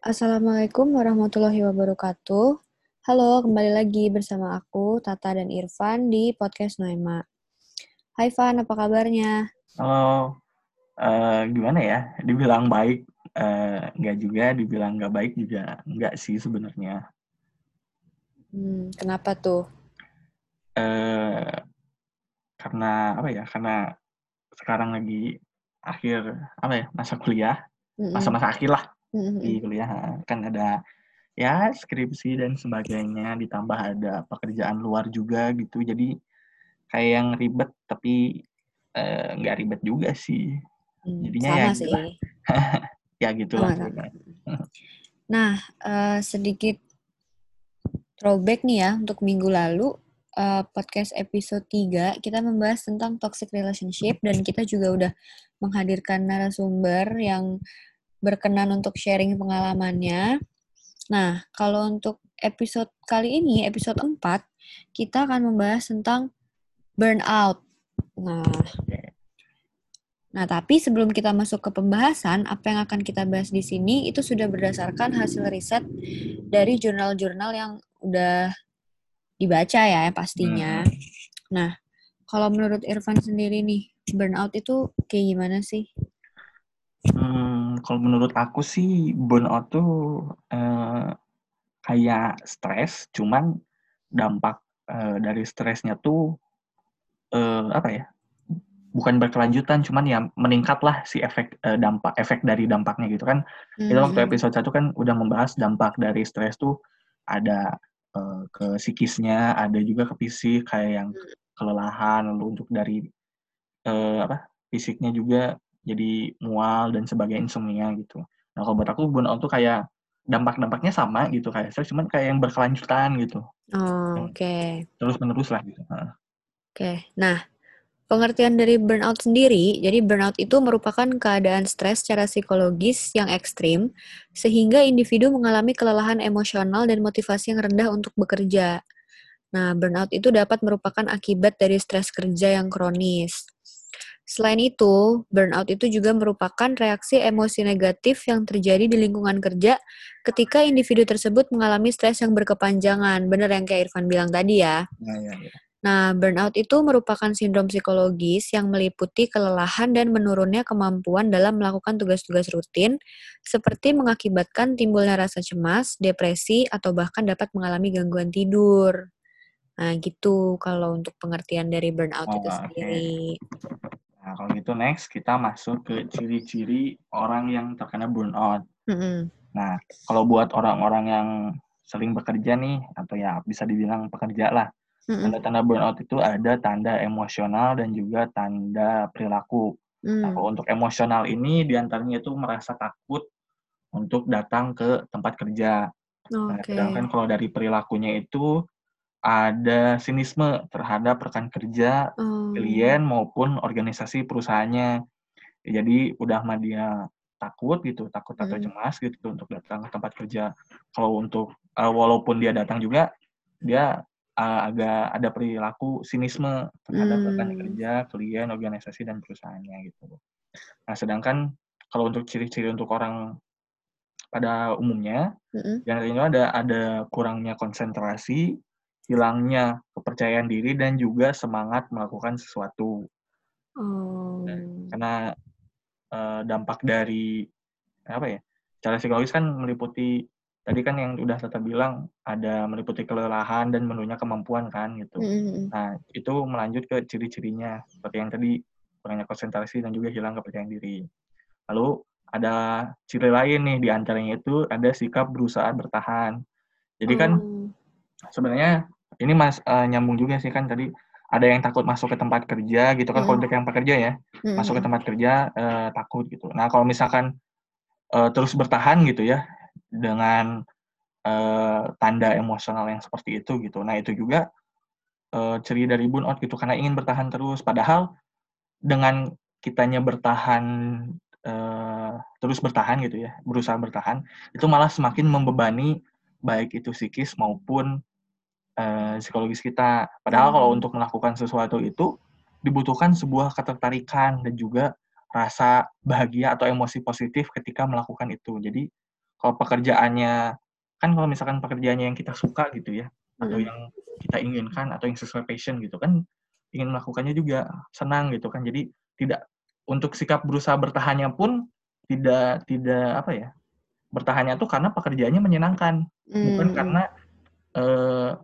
Assalamualaikum warahmatullahi wabarakatuh. Halo, kembali lagi bersama aku, Tata dan Irfan di podcast Noema. Hai Van, apa kabarnya? Halo, uh, gimana ya? Dibilang baik, uh, nggak juga. Dibilang nggak baik juga nggak sih sebenarnya. Hmm, kenapa tuh? Uh, karena apa ya? Karena sekarang lagi akhir apa ya masa kuliah, masa-masa akhir lah mm-hmm. di kuliah kan ada ya skripsi dan sebagainya ditambah ada pekerjaan luar juga gitu. Jadi kayak yang ribet tapi nggak uh, ribet juga sih. Hmm, jadinya sama ya sih. Ya gitulah nah uh, sedikit throwback nih ya untuk minggu lalu uh, podcast episode 3 kita membahas tentang toxic relationship dan kita juga udah menghadirkan narasumber yang berkenan untuk sharing pengalamannya. Nah, kalau untuk episode kali ini, episode 4, kita akan membahas tentang burnout. Nah, nah tapi sebelum kita masuk ke pembahasan, apa yang akan kita bahas di sini itu sudah berdasarkan hasil riset dari jurnal-jurnal yang udah dibaca ya pastinya. Hmm. Nah, kalau menurut Irfan sendiri nih, burnout itu kayak gimana sih? Hmm, kalau menurut aku sih burnout tuh eh, kayak stres, cuman dampak eh, dari stresnya tuh eh, apa ya? Bukan berkelanjutan, cuman ya meningkat lah si efek eh, dampak efek dari dampaknya gitu kan. Hmm. Itu waktu episode satu kan udah membahas dampak dari stres tuh ada eh, ke psikisnya, ada juga ke fisik kayak yang kelelahan, lalu untuk dari eh, apa fisiknya juga jadi mual dan sebagainya insomnia gitu. Nah kalau buat aku burnout tuh kayak dampak-dampaknya sama gitu kayak saya cuman kayak yang berkelanjutan gitu. Oh, Oke. Okay. Terus menerus lah gitu. Oke. Okay. Nah pengertian dari burnout sendiri, jadi burnout itu merupakan keadaan stres secara psikologis yang ekstrim sehingga individu mengalami kelelahan emosional dan motivasi yang rendah untuk bekerja. Nah, burnout itu dapat merupakan akibat dari stres kerja yang kronis. Selain itu, burnout itu juga merupakan reaksi emosi negatif yang terjadi di lingkungan kerja ketika individu tersebut mengalami stres yang berkepanjangan. Benar yang kayak Irfan bilang tadi ya. Ya, ya, ya. Nah, burnout itu merupakan sindrom psikologis yang meliputi kelelahan dan menurunnya kemampuan dalam melakukan tugas-tugas rutin, seperti mengakibatkan timbulnya rasa cemas, depresi, atau bahkan dapat mengalami gangguan tidur. Nah, gitu kalau untuk pengertian dari burnout oh, itu sendiri. Okay. Nah, kalau gitu next kita masuk ke ciri-ciri orang yang terkena burnout. Mm-hmm. Nah, kalau buat orang-orang yang sering bekerja nih, atau ya bisa dibilang pekerja lah, mm-hmm. tanda-tanda burnout itu ada tanda emosional dan juga tanda perilaku. Mm. Nah, kalau untuk emosional ini di antaranya itu merasa takut untuk datang ke tempat kerja. Okay. Nah, sedangkan kalau dari perilakunya itu ada sinisme terhadap rekan kerja, hmm. klien maupun organisasi perusahaannya. Jadi udah mah dia takut gitu, takut atau hmm. cemas gitu untuk datang ke tempat kerja. Kalau untuk uh, walaupun dia datang juga, dia uh, agak ada perilaku sinisme terhadap hmm. rekan kerja, klien, organisasi dan perusahaannya gitu. Nah, sedangkan kalau untuk ciri-ciri untuk orang pada umumnya, mm-hmm. yang ini ada ada kurangnya konsentrasi, hilangnya kepercayaan diri dan juga semangat melakukan sesuatu. Oh. Karena uh, dampak dari apa ya? Cara psikologis kan meliputi tadi kan yang udah Tata bilang ada meliputi kelelahan dan menurunnya kemampuan kan gitu. Mm-hmm. Nah, itu melanjut ke ciri-cirinya seperti yang tadi kurangnya konsentrasi dan juga hilang kepercayaan diri. Lalu ada ciri lain nih di antaranya itu ada sikap berusaha bertahan. Jadi kan oh. sebenarnya ini mas uh, nyambung juga sih kan tadi ada yang takut masuk ke tempat kerja gitu kan mm. kalau yang pekerja ya mm. masuk ke tempat kerja uh, takut gitu nah kalau misalkan uh, terus bertahan gitu ya dengan uh, tanda emosional yang seperti itu gitu nah itu juga uh, ciri dari burnout gitu karena ingin bertahan terus padahal dengan kitanya bertahan uh, terus bertahan gitu ya berusaha bertahan itu malah semakin membebani baik itu psikis maupun uh, psikologis kita. Padahal hmm. kalau untuk melakukan sesuatu itu dibutuhkan sebuah ketertarikan dan juga rasa bahagia atau emosi positif ketika melakukan itu. Jadi kalau pekerjaannya kan kalau misalkan pekerjaannya yang kita suka gitu ya hmm. atau yang kita inginkan atau yang sesuai passion gitu kan ingin melakukannya juga senang gitu kan jadi tidak untuk sikap berusaha bertahannya pun tidak tidak apa ya bertahannya tuh karena pekerjaannya menyenangkan hmm. bukan karena uh,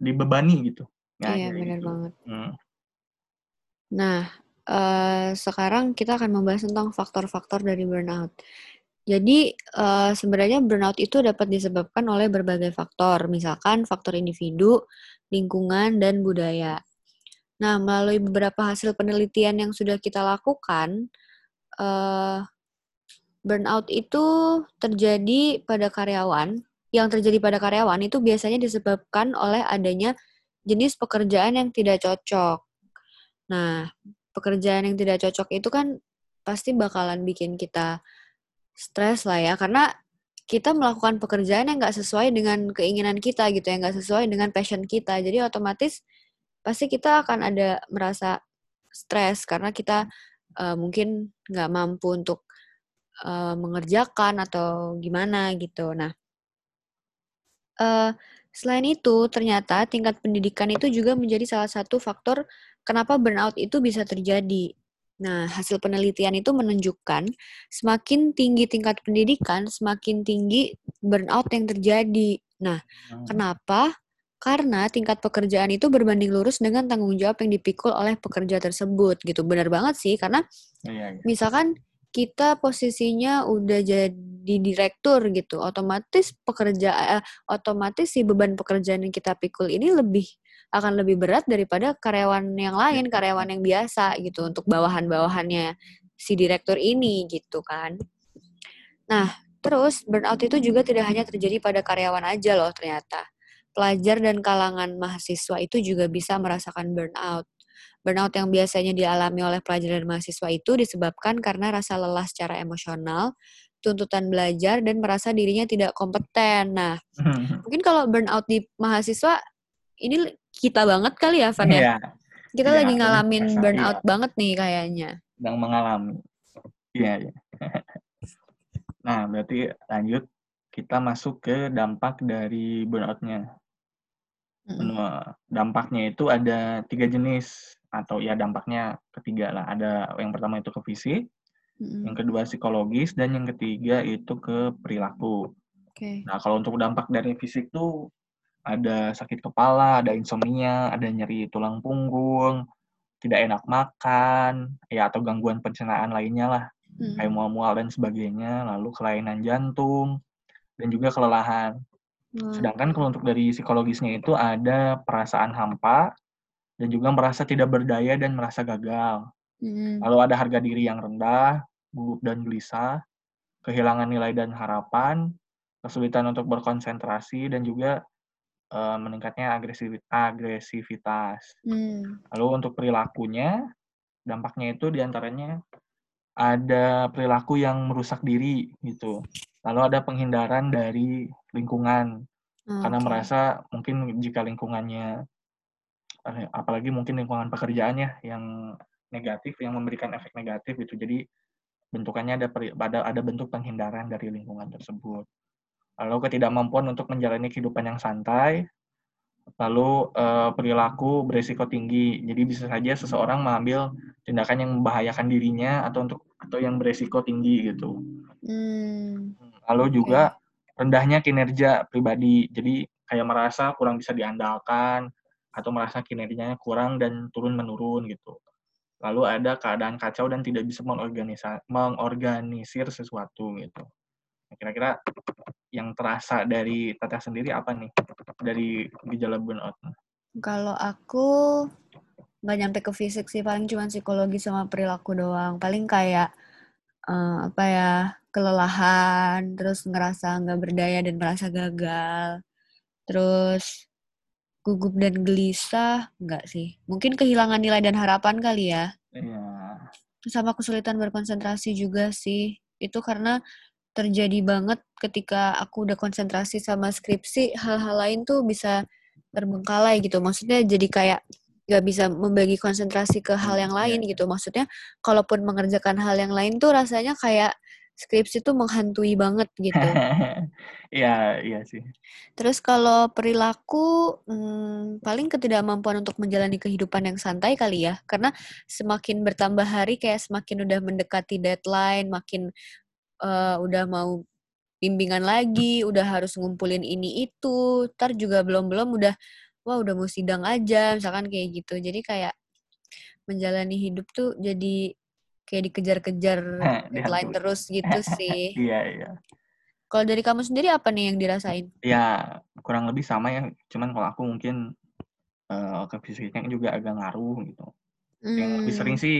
dibebani gitu ya, iya benar gitu. banget hmm. nah uh, sekarang kita akan membahas tentang faktor-faktor dari burnout jadi uh, sebenarnya burnout itu dapat disebabkan oleh berbagai faktor, misalkan faktor individu, lingkungan, dan budaya. Nah, melalui beberapa hasil penelitian yang sudah kita lakukan, uh, burnout itu terjadi pada karyawan. Yang terjadi pada karyawan itu biasanya disebabkan oleh adanya jenis pekerjaan yang tidak cocok. Nah, pekerjaan yang tidak cocok itu kan pasti bakalan bikin kita stres lah ya karena kita melakukan pekerjaan yang nggak sesuai dengan keinginan kita gitu ya nggak sesuai dengan passion kita jadi otomatis pasti kita akan ada merasa stres karena kita uh, mungkin nggak mampu untuk uh, mengerjakan atau gimana gitu nah uh, selain itu ternyata tingkat pendidikan itu juga menjadi salah satu faktor kenapa burnout itu bisa terjadi Nah, hasil penelitian itu menunjukkan semakin tinggi tingkat pendidikan, semakin tinggi burnout yang terjadi. Nah, hmm. kenapa? Karena tingkat pekerjaan itu berbanding lurus dengan tanggung jawab yang dipikul oleh pekerja tersebut gitu. Benar banget sih, karena iya, iya. misalkan kita posisinya udah jadi direktur gitu, otomatis pekerja eh, otomatis si beban pekerjaan yang kita pikul ini lebih akan lebih berat daripada karyawan yang lain, karyawan yang biasa gitu untuk bawahan-bawahannya si direktur ini gitu kan. Nah, terus burnout itu juga tidak hanya terjadi pada karyawan aja loh ternyata. Pelajar dan kalangan mahasiswa itu juga bisa merasakan burnout. Burnout yang biasanya dialami oleh pelajar dan mahasiswa itu disebabkan karena rasa lelah secara emosional, tuntutan belajar, dan merasa dirinya tidak kompeten. Nah, mungkin kalau burnout di mahasiswa ini kita banget kali ya, Van ya? Iya. Kita iya, lagi ngalamin iya. burnout iya. banget nih kayaknya. Sedang mengalami. Iya, iya. nah, berarti lanjut kita masuk ke dampak dari burnoutnya. Mm Dampaknya itu ada tiga jenis atau ya dampaknya ketiga lah. Ada yang pertama itu ke fisik, mm yang kedua psikologis, dan yang ketiga itu ke perilaku. Okay. Nah, kalau untuk dampak dari fisik tuh ada sakit kepala, ada insomnia, ada nyeri tulang punggung, tidak enak makan, ya atau gangguan pencernaan lainnya lah, hmm. kayak mual-mual dan sebagainya, lalu kelainan jantung dan juga kelelahan. Hmm. Sedangkan kalau untuk dari psikologisnya itu ada perasaan hampa dan juga merasa tidak berdaya dan merasa gagal. Hmm. Lalu ada harga diri yang rendah, gugup dan gelisah, kehilangan nilai dan harapan, kesulitan untuk berkonsentrasi dan juga uh, meningkatnya agresivitas. agresivitas. Hmm. Lalu untuk perilakunya, dampaknya itu di antaranya ada perilaku yang merusak diri gitu. Lalu ada penghindaran dari lingkungan okay. karena merasa mungkin jika lingkungannya eh, apalagi mungkin lingkungan pekerjaannya yang negatif yang memberikan efek negatif itu jadi bentukannya ada ada ada bentuk penghindaran dari lingkungan tersebut lalu ketidakmampuan untuk menjalani kehidupan yang santai, lalu eh, perilaku berisiko tinggi. Jadi bisa saja seseorang mengambil tindakan yang membahayakan dirinya atau untuk atau yang berisiko tinggi gitu. Hmm. Lalu juga rendahnya kinerja pribadi. Jadi kayak merasa kurang bisa diandalkan atau merasa kinerjanya kurang dan turun menurun gitu. Lalu ada keadaan kacau dan tidak bisa mengorganisir sesuatu gitu. Kira-kira yang terasa dari Tata sendiri apa nih dari gejala burnout? Kalau aku nggak nyampe ke fisik sih, paling cuma psikologi sama perilaku doang. Paling kayak uh, apa ya kelelahan, terus ngerasa nggak berdaya dan merasa gagal, terus gugup dan gelisah, nggak sih. Mungkin kehilangan nilai dan harapan kali ya. Iya. Sama kesulitan berkonsentrasi juga sih. Itu karena terjadi banget ketika aku udah konsentrasi sama skripsi hal-hal lain tuh bisa terbengkalai gitu maksudnya jadi kayak gak bisa membagi konsentrasi ke hal yang lain iya. gitu maksudnya kalaupun mengerjakan hal yang lain tuh rasanya kayak skripsi tuh menghantui banget gitu. Iya, iya sih. Terus kalau perilaku, hmm, paling ketidakmampuan untuk menjalani kehidupan yang santai kali ya. Karena semakin bertambah hari kayak semakin udah mendekati deadline, makin uh, udah mau bimbingan lagi, udah harus ngumpulin ini itu, ntar juga belum-belum udah, wah udah mau sidang aja, misalkan kayak gitu. Jadi kayak menjalani hidup tuh jadi kayak dikejar-kejar deadline terus gitu sih. Iya, iya. Kalau dari kamu sendiri apa nih yang dirasain? Ya, kurang lebih sama ya. Cuman kalau aku mungkin uh, ke fisiknya juga agak ngaruh gitu. Hmm. Yang lebih sering hmm. sih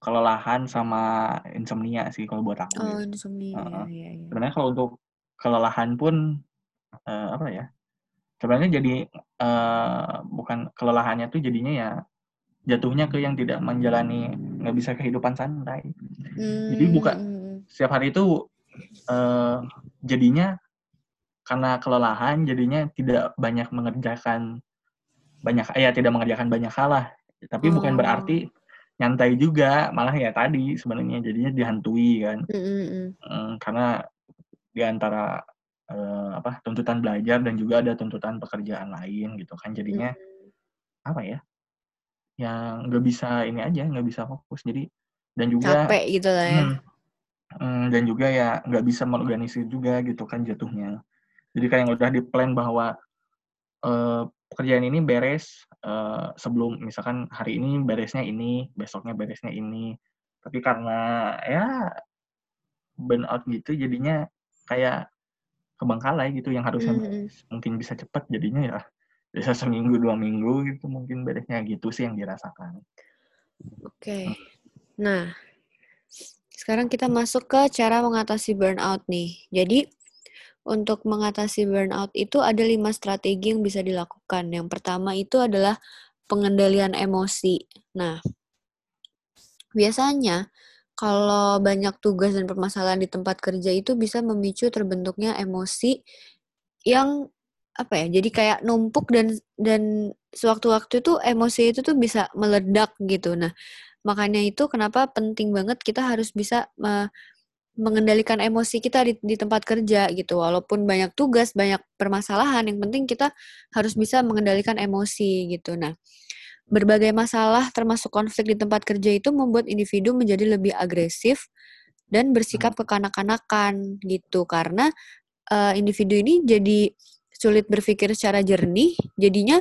kelelahan sama insomnia sih kalau buat aku. Oh, ya. insomnia. Uh, iya, iya. Sebenarnya kalau untuk kelelahan pun uh, apa ya? Sebenarnya jadi uh, bukan kelelahannya tuh jadinya ya jatuhnya ke yang tidak menjalani nggak bisa kehidupan santai. Hmm. Jadi buka hmm. setiap hari itu uh, jadinya karena kelelahan jadinya tidak banyak mengerjakan banyak ya tidak mengerjakan banyak hal lah. Tapi oh. bukan berarti nyantai juga, malah ya tadi sebenarnya jadinya dihantui kan. Mm -hmm. karena di antara uh, apa tuntutan belajar dan juga ada tuntutan pekerjaan lain gitu kan jadinya mm. apa ya yang nggak bisa ini aja nggak bisa fokus. Jadi dan juga capek gitu lah ya. Hmm, hmm, dan juga ya nggak bisa mengorganisir juga gitu kan jatuhnya. Jadi kayak udah di plan bahwa uh, pekerjaan ini beres uh, sebelum misalkan hari ini beresnya ini besoknya beresnya ini. Tapi karena ya burnout gitu jadinya kayak kebangkalai gitu yang harusnya -hmm. mungkin bisa cepat jadinya ya bisa seminggu dua minggu gitu mungkin beresnya gitu sih yang dirasakan. Oke. Okay. Nah, sekarang kita masuk ke cara mengatasi burnout nih. Jadi untuk mengatasi burnout itu ada lima strategi yang bisa dilakukan. Yang pertama itu adalah pengendalian emosi. Nah, biasanya kalau banyak tugas dan permasalahan di tempat kerja itu bisa memicu terbentuknya emosi yang apa ya jadi kayak numpuk dan dan sewaktu-waktu itu emosi itu tuh bisa meledak gitu. Nah makanya itu kenapa penting banget kita harus bisa me mengendalikan emosi kita di, di tempat kerja gitu. Walaupun banyak tugas banyak permasalahan yang penting kita harus bisa mengendalikan emosi gitu. Nah berbagai masalah termasuk konflik di tempat kerja itu membuat individu menjadi lebih agresif dan bersikap hmm. kekanak-kanakan gitu. Karena uh, individu ini jadi sulit berpikir secara jernih, jadinya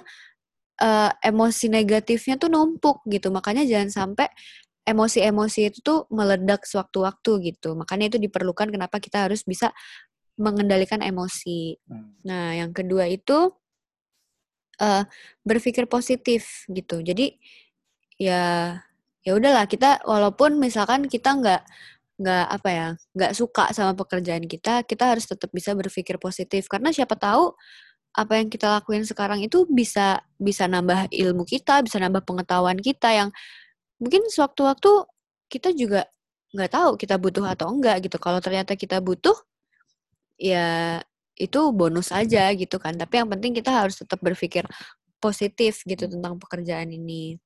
uh, emosi negatifnya tuh numpuk gitu. Makanya jangan sampai emosi-emosi itu tuh meledak sewaktu-waktu gitu. Makanya itu diperlukan kenapa kita harus bisa mengendalikan emosi. Hmm. Nah, yang kedua itu uh, berpikir positif gitu. Jadi ya ya udahlah kita walaupun misalkan kita nggak nggak apa ya nggak suka sama pekerjaan kita kita harus tetap bisa berpikir positif. Karena siapa tahu apa yang kita lakuin sekarang itu bisa bisa nambah ilmu kita bisa nambah pengetahuan kita yang mungkin sewaktu-waktu kita juga nggak tahu kita butuh atau enggak gitu. Kalau ternyata kita butuh ya itu bonus aja gitu kan. Tapi yang penting kita harus tetap berpikir positif gitu tentang pekerjaan ini.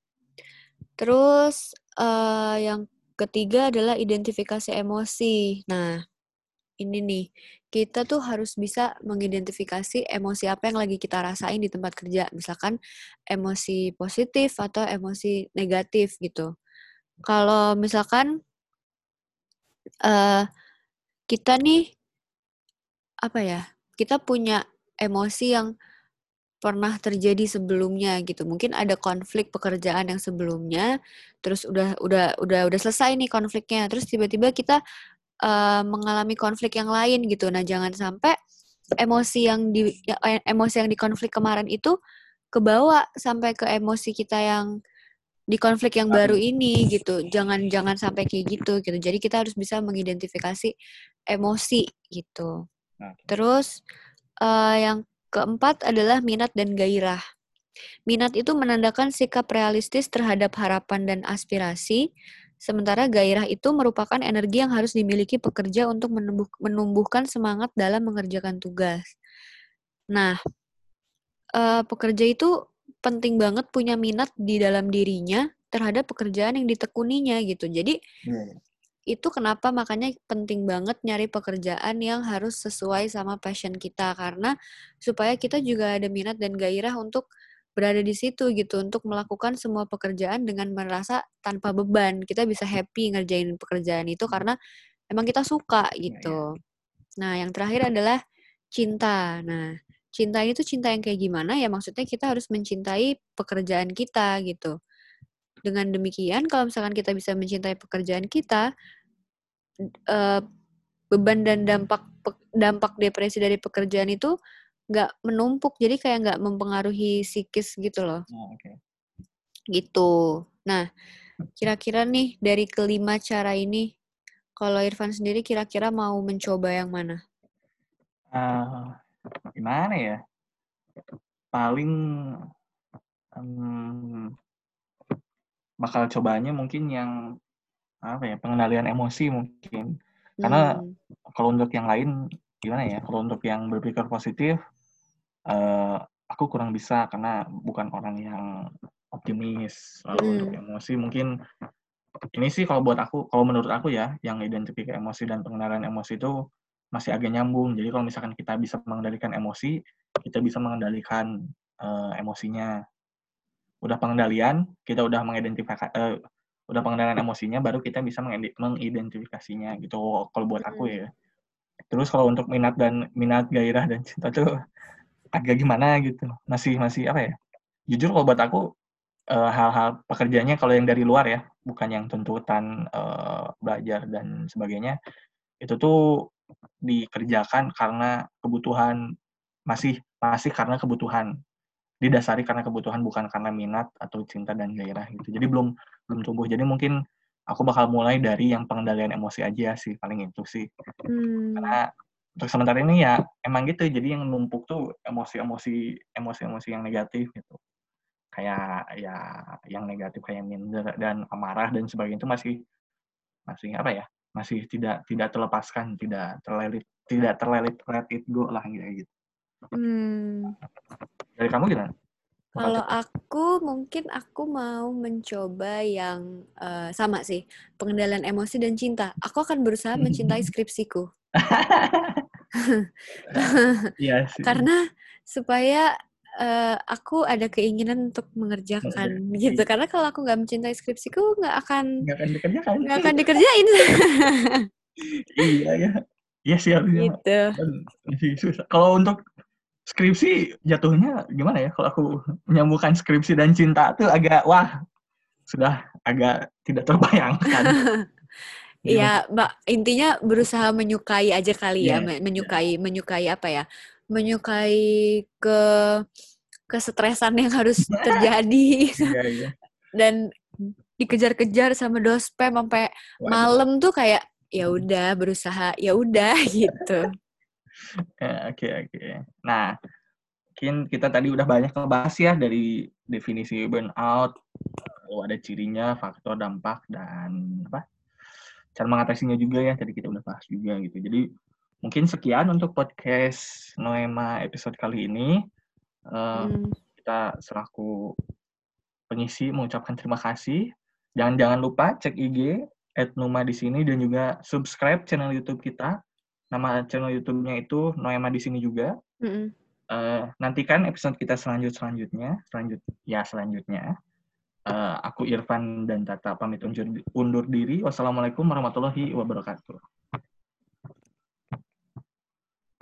Terus uh, yang Ketiga adalah identifikasi emosi. Nah, ini nih, kita tuh harus bisa mengidentifikasi emosi apa yang lagi kita rasain di tempat kerja. Misalkan emosi positif atau emosi negatif gitu. Kalau misalkan uh, kita nih apa ya? Kita punya emosi yang pernah terjadi sebelumnya gitu. Mungkin ada konflik pekerjaan yang sebelumnya, terus udah udah udah udah selesai nih konfliknya, terus tiba-tiba kita uh, mengalami konflik yang lain gitu. Nah, jangan sampai emosi yang di ya, eh, emosi yang di konflik kemarin itu kebawa sampai ke emosi kita yang di konflik yang baru ini gitu. Jangan jangan sampai kayak gitu gitu. Jadi kita harus bisa mengidentifikasi emosi gitu. Terus uh, yang Keempat adalah minat dan gairah. Minat itu menandakan sikap realistis terhadap harapan dan aspirasi, sementara gairah itu merupakan energi yang harus dimiliki pekerja untuk menumbuh, menumbuhkan semangat dalam mengerjakan tugas. Nah, uh, pekerja itu penting banget punya minat di dalam dirinya terhadap pekerjaan yang ditekuninya gitu. Jadi, hmm. Itu kenapa makanya penting banget nyari pekerjaan yang harus sesuai sama passion kita karena supaya kita juga ada minat dan gairah untuk berada di situ gitu untuk melakukan semua pekerjaan dengan merasa tanpa beban kita bisa happy ngerjain pekerjaan itu karena emang kita suka iya, gitu. Nah, yang terakhir adalah cinta. Nah, cinta ini tuh cinta yang kayak gimana ya maksudnya kita harus mencintai pekerjaan kita gitu. Dengan demikian kalau misalkan kita bisa mencintai pekerjaan kita, uh, beban dan dampak dampak depresi dari pekerjaan itu nggak menumpuk jadi kayak nggak mempengaruhi psikis gitu loh. Oh, okay. gitu. Nah kira-kira nih dari kelima cara ini kalau Irfan sendiri kira-kira mau mencoba yang mana? Uh, gimana ya? Paling um, bakal cobanya mungkin yang apa ya pengendalian emosi mungkin karena hmm. kalau untuk yang lain gimana ya kalau untuk yang berpikir positif uh, aku kurang bisa karena bukan orang yang optimis lalu hmm. untuk emosi mungkin ini sih kalau buat aku kalau menurut aku ya yang identifikasi emosi dan pengendalian emosi itu masih agak nyambung jadi kalau misalkan kita bisa mengendalikan emosi kita bisa mengendalikan uh, emosinya udah pengendalian kita udah mengidentifikasi uh, udah pengendalian emosinya baru kita bisa mengidentifikasinya gitu kalau buat aku hmm. ya terus kalau untuk minat dan minat gairah dan cinta tuh agak gimana gitu masih masih apa ya jujur kalau buat aku uh, hal-hal pekerjaannya kalau yang dari luar ya bukan yang tuntutan uh, belajar dan sebagainya itu tuh dikerjakan karena kebutuhan masih masih karena kebutuhan didasari karena kebutuhan bukan karena minat atau cinta dan gairah gitu. Jadi belum belum tumbuh. Jadi mungkin aku bakal mulai dari yang pengendalian emosi aja sih paling itu sih. Hmm. Karena untuk sementara ini ya emang gitu. Jadi yang numpuk tuh emosi-emosi emosi-emosi yang negatif gitu. Kayak ya yang negatif kayak minder dan amarah dan sebagainya itu masih masih apa ya? Masih tidak tidak terlepaskan, tidak terlelit tidak terlelit let it go lah gitu. Hmm. Dari kamu gimana? Kalau aku mungkin aku mau mencoba yang uh, sama sih, pengendalian emosi dan cinta. Aku akan berusaha mencintai skripsiku. Iya sih. Karena supaya uh, aku ada keinginan untuk mengerjakan okay. gitu. Karena kalau aku nggak mencintai skripsiku nggak akan nggak akan dikerjakan. Nggak akan dikerjain. iya ya. Iya sih. Gitu. Kalau untuk skripsi jatuhnya gimana ya kalau aku menyambungkan skripsi dan cinta tuh agak wah sudah agak tidak terbayangkan. Iya, Mbak, intinya berusaha menyukai aja kali yeah, ya, iya, menyukai, yeah. menyukai apa ya? Menyukai ke kesetresan yang harus terjadi. yeah, yeah. Dan dikejar-kejar sama dospem sampai malam tuh kayak ya udah berusaha ya udah gitu. Ya, oke oke. Nah, mungkin kita tadi udah banyak ngebahas ya dari definisi burnout, lalu ada cirinya, faktor, dampak, dan apa? Cara mengatasinya juga ya, tadi kita udah bahas juga gitu. Jadi mungkin sekian untuk podcast Noema episode kali ini. Uh, hmm. Kita selaku pengisi mengucapkan terima kasih. Jangan-jangan lupa cek IG at Numa di sini dan juga subscribe channel YouTube kita nama channel YouTube-nya itu Noema di sini juga. Mm -hmm. uh, nantikan episode kita selanjut selanjutnya, selanjut ya selanjutnya. Uh, aku Irfan dan Tata pamit undur, undur diri. Wassalamualaikum warahmatullahi wabarakatuh.